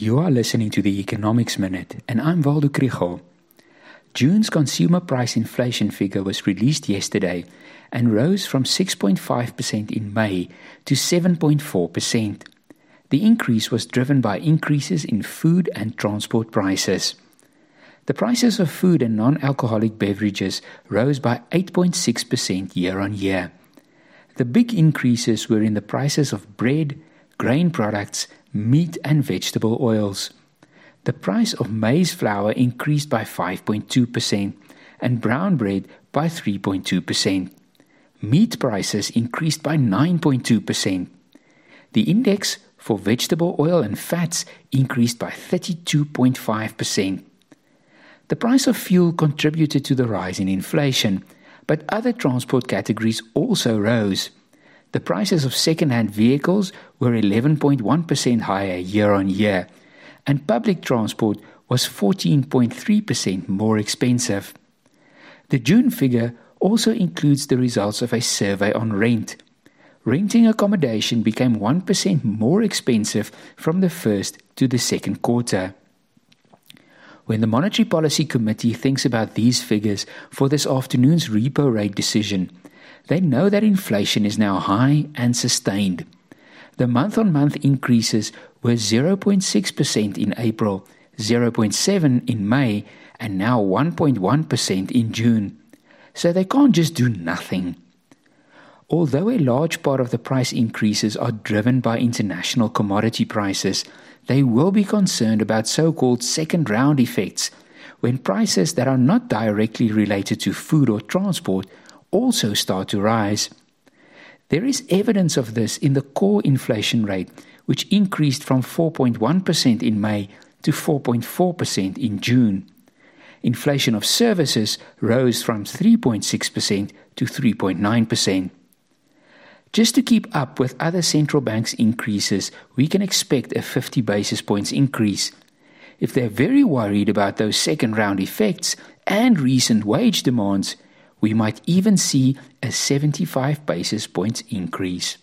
You are listening to the Economics Minute, and I'm Waldo Krugell. June's consumer price inflation figure was released yesterday and rose from 6.5% in May to 7.4%. The increase was driven by increases in food and transport prices. The prices of food and non alcoholic beverages rose by 8.6% year on year. The big increases were in the prices of bread, grain products, meat, and vegetable oils. The price of maize flour increased by 5.2% and brown bread by 3.2%. Meat prices increased by 9.2%. The index for vegetable oil and fats increased by 32.5%. The price of fuel contributed to the rise in inflation, but other transport categories also rose. The prices of second-hand vehicles were 11.1% higher year on year, and public transport was 14.3% more expensive. The June figure also includes the results of a survey on rent. Renting accommodation became 1% more expensive from the first to the second quarter. When the Monetary Policy Committee thinks about these figures for this afternoon's repo rate decision, they know that inflation is now high and sustained. The month on month increases were 0.6% in April, 0.7 in May, and now 1.1% in June. So they can't just do nothing. Although a large part of the price increases are driven by international commodity prices, they will be concerned about so called second round effects when prices that are not directly related to food or transport also start to rise. There is evidence of this in the core inflation rate, which increased from 4.1% in May to 4.4% in June. Inflation of services rose from 3.6% to 3.9%. Just to keep up with other central banks' increases, we can expect a 50 basis points increase. If they're very worried about those second round effects and recent wage demands, we might even see a 75 basis points increase.